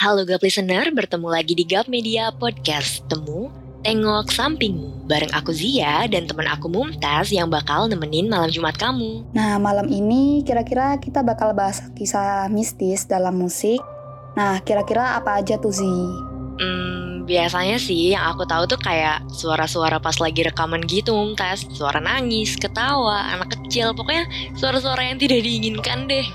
Halo Gap Listener, bertemu lagi di Gap Media Podcast. Temu, Tengok Sampingmu. Bareng aku Zia dan teman aku Mumtaz yang bakal nemenin malam Jumat kamu. Nah malam ini kira-kira kita bakal bahas kisah mistis dalam musik. Nah kira-kira apa aja tuh Zi? Hmm, biasanya sih yang aku tahu tuh kayak suara-suara pas lagi rekaman gitu Mumtaz Suara nangis, ketawa, anak kecil. Pokoknya suara-suara yang tidak diinginkan deh.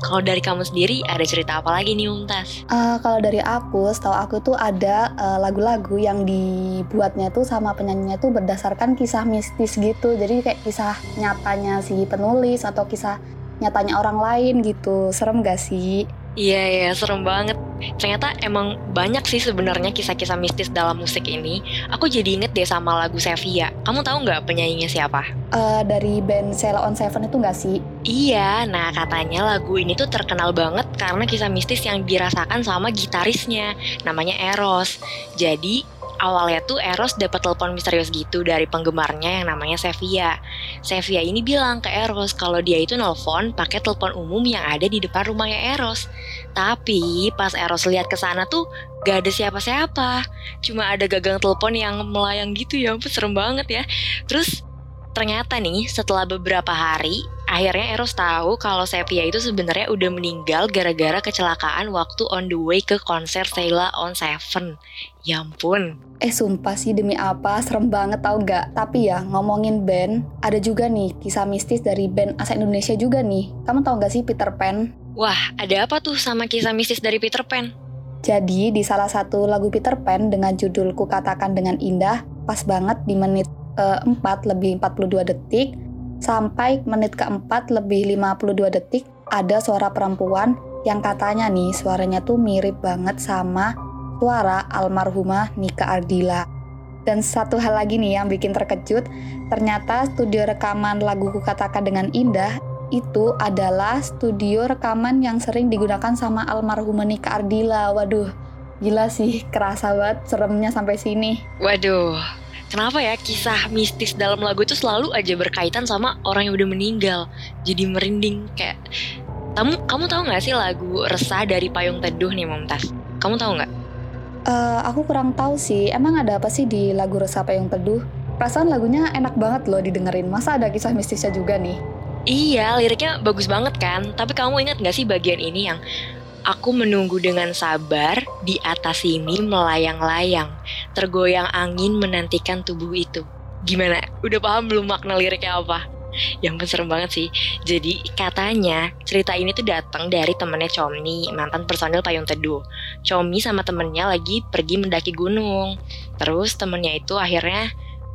Kalau dari kamu sendiri ada cerita apa lagi nih Mumtaz? Uh, kalau dari aku, setahu aku tuh ada uh, lagu-lagu yang dibuatnya tuh sama penyanyinya tuh berdasarkan kisah mistis gitu. Jadi kayak kisah nyatanya si penulis atau kisah nyatanya orang lain gitu. Serem gak sih? Iya ya serem banget. Ternyata emang banyak sih sebenarnya kisah-kisah mistis dalam musik ini. Aku jadi inget deh sama lagu Sevia. Kamu tahu nggak penyanyinya siapa? Uh, dari band Sela on Seven itu nggak sih? Iya, nah katanya lagu ini tuh terkenal banget karena kisah mistis yang dirasakan sama gitarisnya, namanya Eros. Jadi awalnya tuh Eros dapat telepon misterius gitu dari penggemarnya yang namanya Sevia. Sevia ini bilang ke Eros kalau dia itu nelpon pakai telepon umum yang ada di depan rumahnya Eros. Tapi pas Eros lihat ke sana tuh gak ada siapa-siapa. Cuma ada gagang telepon yang melayang gitu ya, serem banget ya. Terus ternyata nih setelah beberapa hari akhirnya Eros tahu kalau Sepia itu sebenarnya udah meninggal gara-gara kecelakaan waktu on the way ke konser Sheila on Seven. Ya ampun. Eh sumpah sih demi apa serem banget tau gak? Tapi ya ngomongin band, ada juga nih kisah mistis dari band asal Indonesia juga nih. Kamu tau gak sih Peter Pan? Wah, ada apa tuh sama kisah mistis dari Peter Pan? Jadi di salah satu lagu Peter Pan dengan judul Ku Katakan Dengan Indah, pas banget di menit keempat lebih 42 detik sampai menit keempat lebih 52 detik ada suara perempuan yang katanya nih suaranya tuh mirip banget sama suara almarhumah Nika Ardila. Dan satu hal lagi nih yang bikin terkejut, ternyata studio rekaman laguku katakan dengan indah itu adalah studio rekaman yang sering digunakan sama almarhumah Nika Ardila. Waduh, gila sih, kerasa banget seremnya sampai sini. Waduh, Kenapa ya kisah mistis dalam lagu itu selalu aja berkaitan sama orang yang udah meninggal. Jadi merinding kayak kamu kamu tahu nggak sih lagu Resah dari Payung Teduh nih Mumtaz? Kamu tahu nggak? Uh, aku kurang tahu sih. Emang ada apa sih di lagu Resah Payung Teduh? Perasaan lagunya enak banget loh didengerin. Masa ada kisah mistisnya juga nih? Iya, liriknya bagus banget kan. Tapi kamu ingat nggak sih bagian ini yang Aku menunggu dengan sabar di atas sini melayang-layang, tergoyang angin menantikan tubuh itu. Gimana? Udah paham belum makna liriknya apa? Yang serem banget sih. Jadi katanya cerita ini tuh datang dari temennya Comni, mantan personil Payung Teduh. Comni sama temennya lagi pergi mendaki gunung. Terus temennya itu akhirnya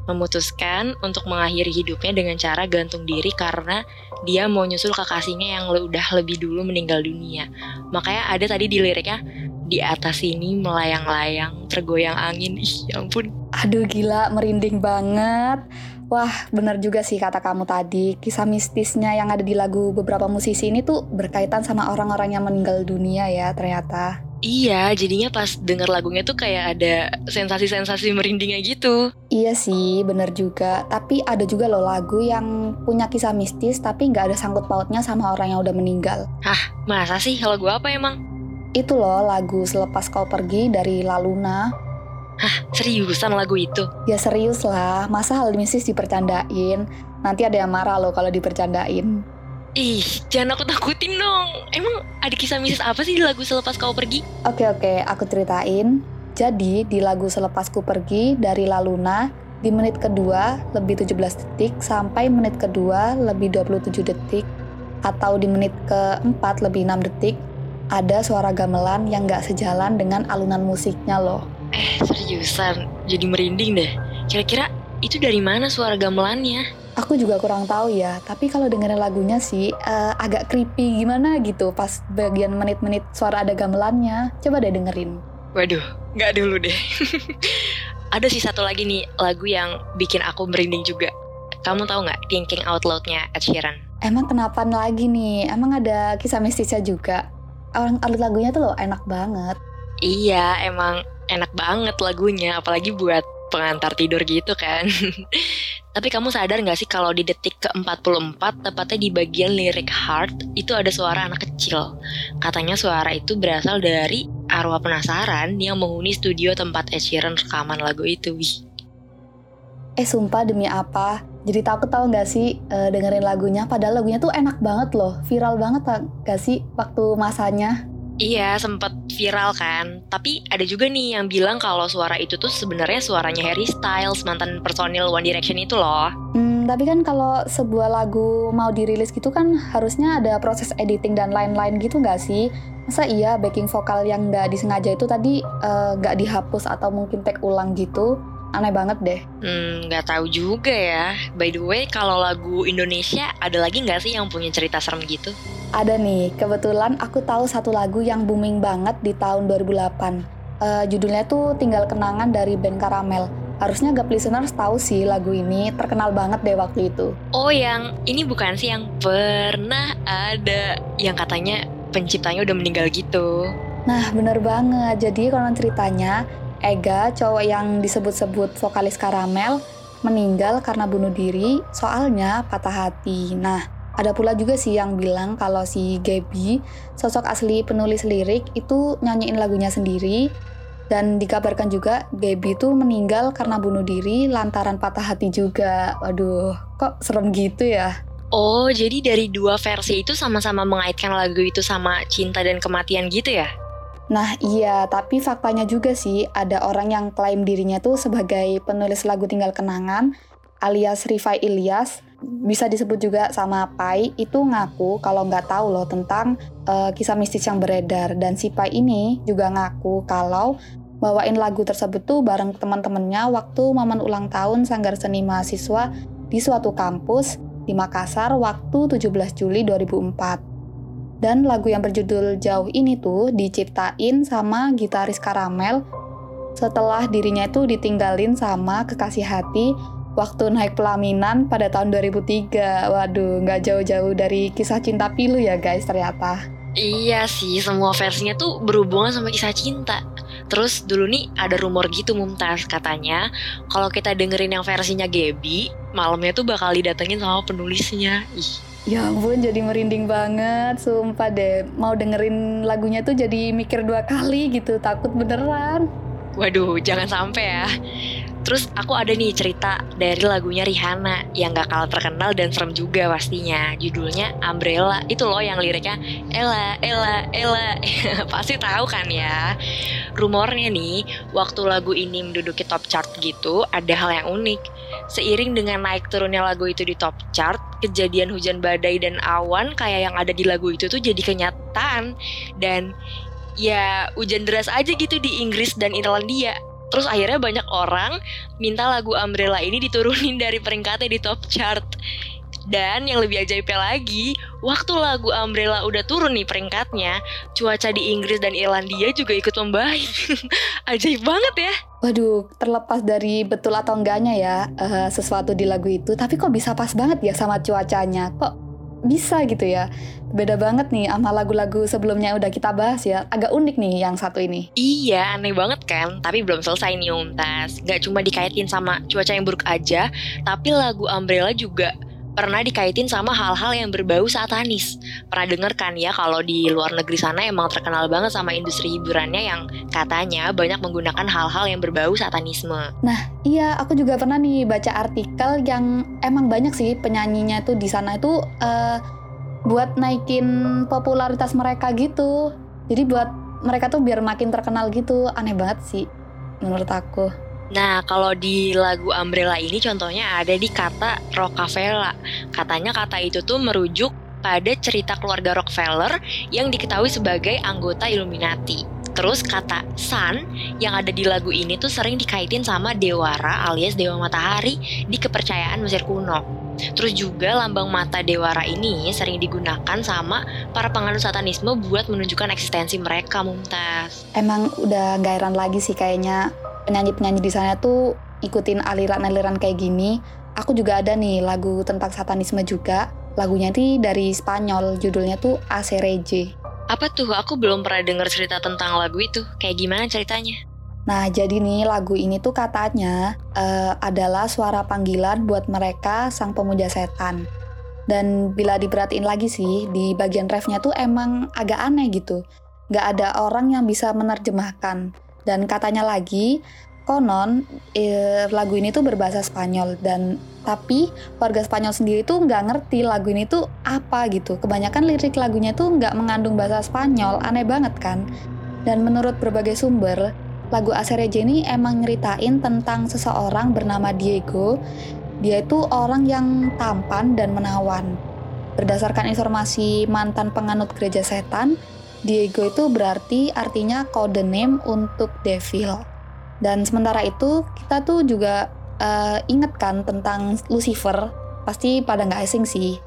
memutuskan untuk mengakhiri hidupnya dengan cara gantung diri karena dia mau nyusul kekasihnya yang udah lebih dulu meninggal dunia. Makanya ada tadi di liriknya di atas ini melayang-layang tergoyang angin. Ih, ya ampun. Aduh gila, merinding banget. Wah, bener juga sih kata kamu tadi. Kisah mistisnya yang ada di lagu beberapa musisi ini tuh berkaitan sama orang-orang yang meninggal dunia ya ternyata. Iya, jadinya pas denger lagunya tuh kayak ada sensasi-sensasi merindingnya gitu. Iya sih, bener juga. Tapi ada juga loh lagu yang punya kisah mistis tapi nggak ada sangkut pautnya sama orang yang udah meninggal. Hah, masa sih? Kalau gue apa emang? Itu loh lagu Selepas Kau Pergi dari La Luna. Hah, seriusan lagu itu? Ya serius lah, masa hal mistis dipercandain? Nanti ada yang marah loh kalau dipercandain. Ih, jangan aku takutin dong. Emang ada kisah mistis apa sih di lagu Selepas Kau Pergi? Oke oke, aku ceritain. Jadi di lagu Selepas Ku Pergi dari La Luna, di menit kedua lebih 17 detik sampai menit kedua lebih 27 detik atau di menit keempat lebih 6 detik ada suara gamelan yang gak sejalan dengan alunan musiknya loh. Eh seriusan, jadi merinding deh. Kira-kira itu dari mana suara gamelannya? Aku juga kurang tahu ya, tapi kalau dengerin lagunya sih uh, agak creepy gimana gitu pas bagian menit-menit suara ada gamelannya. Coba deh dengerin. Waduh, nggak dulu deh. ada sih satu lagi nih lagu yang bikin aku merinding juga. Kamu tahu nggak Thinking Out Loud-nya Ed Sheeran? Emang kenapa lagi nih? Emang ada kisah mistisnya juga? Orang alut lagunya tuh loh enak banget. Iya, emang enak banget lagunya, apalagi buat pengantar tidur gitu kan. Tapi kamu sadar gak sih kalau di detik ke-44, tepatnya di bagian lirik heart, itu ada suara anak kecil. Katanya suara itu berasal dari arwah penasaran yang menghuni studio tempat Ed Sheeran rekaman lagu itu. Wih. Eh sumpah demi apa? Jadi takut tau gak sih uh, dengerin lagunya Padahal lagunya tuh enak banget loh Viral banget gak sih waktu masanya Iya, sempet viral kan. Tapi ada juga nih yang bilang kalau suara itu tuh sebenarnya suaranya Harry Styles, mantan personil One Direction itu loh. Hmm, tapi kan kalau sebuah lagu mau dirilis gitu kan harusnya ada proses editing dan lain-lain gitu nggak sih? Masa iya backing vokal yang nggak disengaja itu tadi eh, nggak uh, dihapus atau mungkin take ulang gitu? Aneh banget deh. Hmm, nggak tahu juga ya. By the way, kalau lagu Indonesia ada lagi nggak sih yang punya cerita serem gitu? Ada nih, kebetulan aku tahu satu lagu yang booming banget di tahun 2008. Uh, eh, judulnya tuh Tinggal Kenangan dari band Karamel. Harusnya gak listeners tahu sih lagu ini, terkenal banget deh waktu itu. Oh yang ini bukan sih yang pernah ada yang katanya penciptanya udah meninggal gitu. Nah bener banget, jadi kalau ceritanya Ega, cowok yang disebut-sebut vokalis Karamel, meninggal karena bunuh diri, soalnya patah hati. Nah, ada pula juga sih yang bilang kalau si Gaby, sosok asli penulis lirik itu nyanyiin lagunya sendiri dan dikabarkan juga Gaby itu meninggal karena bunuh diri lantaran patah hati juga. Waduh, kok serem gitu ya? Oh, jadi dari dua versi itu sama-sama mengaitkan lagu itu sama cinta dan kematian gitu ya? Nah iya, tapi faktanya juga sih ada orang yang klaim dirinya tuh sebagai penulis lagu Tinggal Kenangan alias Rifai Ilyas bisa disebut juga sama Pai itu ngaku kalau nggak tahu loh tentang uh, kisah mistis yang beredar dan si Pai ini juga ngaku kalau bawain lagu tersebut tuh bareng teman-temannya waktu momen ulang tahun Sanggar Seni Mahasiswa di suatu kampus di Makassar waktu 17 Juli 2004. Dan lagu yang berjudul Jauh ini tuh diciptain sama gitaris Karamel setelah dirinya itu ditinggalin sama kekasih hati waktu naik pelaminan pada tahun 2003. Waduh, nggak jauh-jauh dari kisah cinta pilu ya guys ternyata. Iya sih, semua versinya tuh berhubungan sama kisah cinta. Terus dulu nih ada rumor gitu Mumtaz katanya kalau kita dengerin yang versinya Gaby, malamnya tuh bakal didatengin sama penulisnya. Ih. Ya ampun jadi merinding banget, sumpah deh. Mau dengerin lagunya tuh jadi mikir dua kali gitu, takut beneran. Waduh, jangan sampai ya. Terus aku ada nih cerita dari lagunya Rihanna yang gak kalah terkenal dan serem juga pastinya. Judulnya Umbrella. Itu loh yang liriknya Ella, Ella, Ella. Pasti tahu kan ya. Rumornya nih, waktu lagu ini menduduki top chart gitu, ada hal yang unik. Seiring dengan naik turunnya lagu itu di top chart, kejadian hujan badai dan awan kayak yang ada di lagu itu tuh jadi kenyataan. Dan ya hujan deras aja gitu di Inggris dan Irlandia Terus akhirnya banyak orang minta lagu Umbrella ini diturunin dari peringkatnya di top chart. Dan yang lebih ajaibnya lagi, waktu lagu Umbrella udah turun nih peringkatnya, cuaca di Inggris dan Irlandia juga ikut membaik. Ajaib banget ya. Waduh, terlepas dari betul atau enggaknya ya uh, sesuatu di lagu itu, tapi kok bisa pas banget ya sama cuacanya? Kok bisa gitu ya. Beda banget nih sama lagu-lagu sebelumnya udah kita bahas ya. Agak unik nih yang satu ini. Iya, aneh banget kan? Tapi belum selesai nih Om Tas. Gak cuma dikaitin sama cuaca yang buruk aja, tapi lagu Umbrella juga pernah dikaitin sama hal-hal yang berbau satanis. Pernah denger kan ya kalau di luar negeri sana emang terkenal banget sama industri hiburannya yang katanya banyak menggunakan hal-hal yang berbau satanisme. Nah, iya aku juga pernah nih baca artikel yang emang banyak sih penyanyinya tuh di sana itu uh, buat naikin popularitas mereka gitu. Jadi buat mereka tuh biar makin terkenal gitu. Aneh banget sih menurut aku. Nah, kalau di lagu Umbrella ini contohnya ada di kata Rockefeller. Katanya kata itu tuh merujuk pada cerita keluarga Rockefeller yang diketahui sebagai anggota Illuminati. Terus kata sun yang ada di lagu ini tuh sering dikaitin sama Dewara alias Dewa Matahari di kepercayaan Mesir kuno. Terus juga lambang mata Dewara ini sering digunakan sama para penganut satanisme buat menunjukkan eksistensi mereka, Mumtaz. Emang udah gairan lagi sih kayaknya penyanyi-penyanyi di sana tuh ikutin aliran-aliran kayak gini. Aku juga ada nih lagu tentang satanisme juga. Lagunya tuh dari Spanyol, judulnya tuh Acereje. Apa tuh? Aku belum pernah denger cerita tentang lagu itu. Kayak gimana ceritanya? Nah, jadi nih lagu ini tuh katanya uh, adalah suara panggilan buat mereka sang pemuja setan. Dan bila diperhatiin lagi sih, di bagian refnya tuh emang agak aneh gitu. nggak ada orang yang bisa menerjemahkan. Dan katanya lagi, konon eh, lagu ini tuh berbahasa Spanyol dan tapi warga Spanyol sendiri tuh nggak ngerti lagu ini tuh apa gitu. Kebanyakan lirik lagunya tuh nggak mengandung bahasa Spanyol, aneh banget kan. Dan menurut berbagai sumber, lagu Acereje ini emang nyeritain tentang seseorang bernama Diego. Dia itu orang yang tampan dan menawan. Berdasarkan informasi mantan penganut gereja setan, Diego itu berarti artinya kode name untuk devil. Dan sementara itu kita tuh juga uh, inget kan tentang Lucifer, pasti pada nggak asing sih.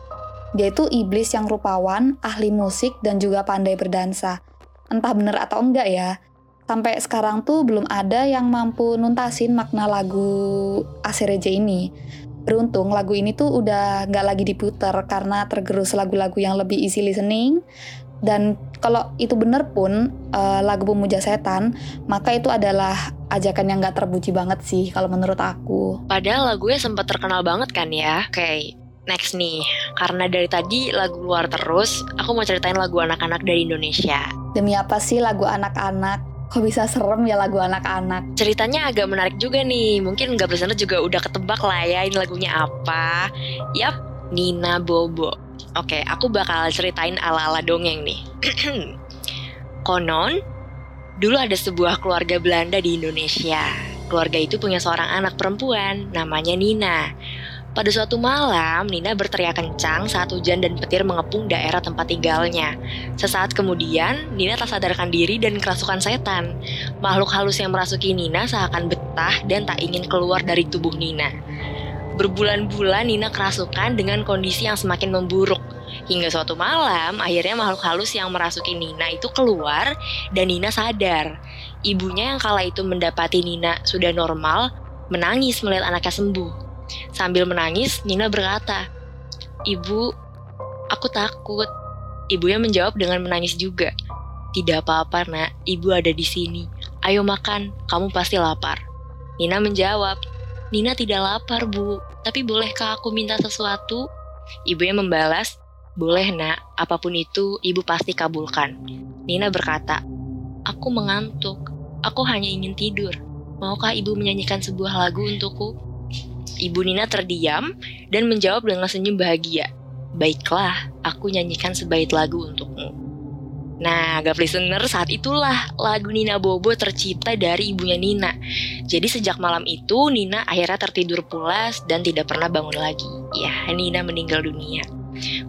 Dia itu iblis yang rupawan, ahli musik, dan juga pandai berdansa. Entah bener atau enggak ya, sampai sekarang tuh belum ada yang mampu nuntasin makna lagu Asireje ini. Beruntung lagu ini tuh udah nggak lagi diputar karena tergerus lagu-lagu yang lebih easy listening, dan kalau itu bener pun uh, lagu pemuja setan, maka itu adalah ajakan yang gak terpuji banget sih kalau menurut aku. Padahal lagunya sempat terkenal banget kan ya. Oke, okay, next nih. Karena dari tadi lagu luar terus, aku mau ceritain lagu anak-anak dari Indonesia. Demi apa sih lagu anak-anak? Kok bisa serem ya lagu anak-anak? Ceritanya agak menarik juga nih. Mungkin nggak bersama juga udah ketebak lah ya ini lagunya apa. Yap, Nina Bobo. Oke, aku bakal ceritain ala-ala dongeng nih. Konon, dulu ada sebuah keluarga Belanda di Indonesia. Keluarga itu punya seorang anak perempuan, namanya Nina. Pada suatu malam, Nina berteriak kencang saat hujan dan petir mengepung daerah tempat tinggalnya. Sesaat kemudian, Nina tak sadarkan diri dan kerasukan setan. Makhluk halus yang merasuki Nina seakan betah dan tak ingin keluar dari tubuh Nina. Berbulan-bulan Nina kerasukan dengan kondisi yang semakin memburuk. Hingga suatu malam, akhirnya makhluk halus yang merasuki Nina itu keluar dan Nina sadar. Ibunya yang kala itu mendapati Nina sudah normal, menangis melihat anaknya sembuh. Sambil menangis, Nina berkata, Ibu, aku takut. Ibunya menjawab dengan menangis juga. Tidak apa-apa nak, ibu ada di sini. Ayo makan, kamu pasti lapar. Nina menjawab, Nina tidak lapar, Bu. Tapi bolehkah aku minta sesuatu? Ibunya membalas, boleh nak, apa pun itu ibu pasti kabulkan. Nina berkata, aku mengantuk. Aku hanya ingin tidur. Maukah ibu menyanyikan sebuah lagu untukku? Ibu Nina terdiam dan menjawab dengan senyum bahagia. Baiklah, aku nyanyikan sebait lagu untukmu. Nah, gak listener, saat itulah lagu Nina Bobo tercipta dari ibunya Nina. Jadi sejak malam itu, Nina akhirnya tertidur pulas dan tidak pernah bangun lagi. Ya, Nina meninggal dunia.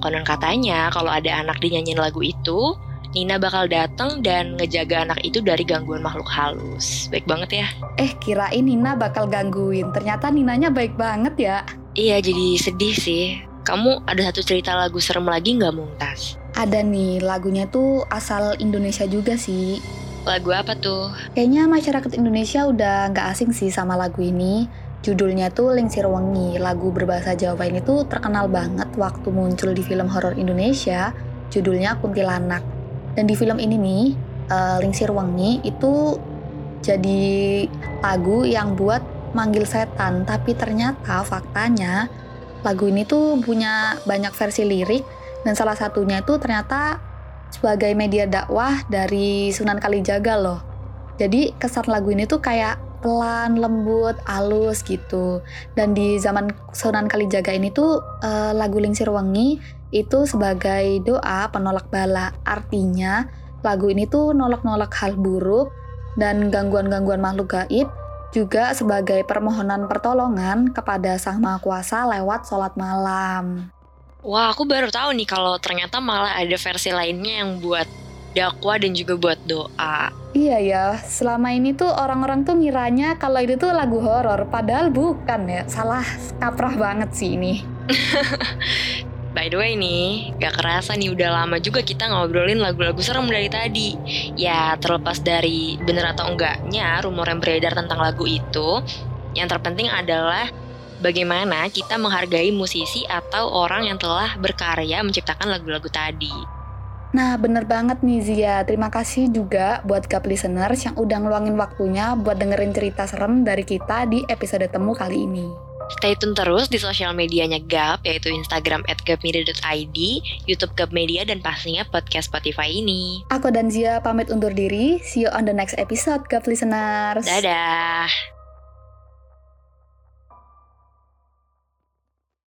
Konon katanya, kalau ada anak dinyanyiin lagu itu, Nina bakal datang dan ngejaga anak itu dari gangguan makhluk halus. Baik banget ya. Eh, kirain Nina bakal gangguin. Ternyata Ninanya baik banget ya. Iya, jadi sedih sih. Kamu ada satu cerita lagu serem lagi nggak, Mumtaz? Ada nih, lagunya tuh asal Indonesia juga sih. Lagu apa tuh? Kayaknya masyarakat Indonesia udah nggak asing sih sama lagu ini. Judulnya tuh Lingsir Wengi. Lagu berbahasa Jawa ini tuh terkenal banget waktu muncul di film horor Indonesia. Judulnya Kuntilanak. Dan di film ini nih, uh, Lingsir Wengi itu jadi lagu yang buat manggil setan. Tapi ternyata faktanya lagu ini tuh punya banyak versi lirik dan salah satunya itu ternyata sebagai media dakwah dari Sunan Kalijaga loh. Jadi kesan lagu ini tuh kayak pelan, lembut, halus gitu. Dan di zaman Sunan Kalijaga ini tuh uh, lagu Lingsir Wengi itu sebagai doa penolak bala. Artinya lagu ini tuh nolak-nolak hal buruk dan gangguan-gangguan makhluk gaib juga sebagai permohonan pertolongan kepada Sang Maha Kuasa lewat sholat malam. Wah, aku baru tahu nih kalau ternyata malah ada versi lainnya yang buat dakwah dan juga buat doa. Iya ya, selama ini tuh orang-orang tuh ngiranya kalau itu tuh lagu horor, padahal bukan ya. Salah kaprah banget sih ini. By the way nih, gak kerasa nih udah lama juga kita ngobrolin lagu-lagu serem dari tadi. Ya, terlepas dari bener atau enggaknya rumor yang beredar tentang lagu itu, yang terpenting adalah bagaimana kita menghargai musisi atau orang yang telah berkarya menciptakan lagu-lagu tadi. Nah, bener banget nih Zia. Terima kasih juga buat Gap Listeners yang udah ngeluangin waktunya buat dengerin cerita serem dari kita di episode temu kali ini. Stay tune terus di sosial medianya GAP, yaitu Instagram at gapmedia.id, Youtube Gap Media, dan pastinya podcast Spotify ini. Aku dan Zia pamit undur diri. See you on the next episode, GAP listeners. Dadah!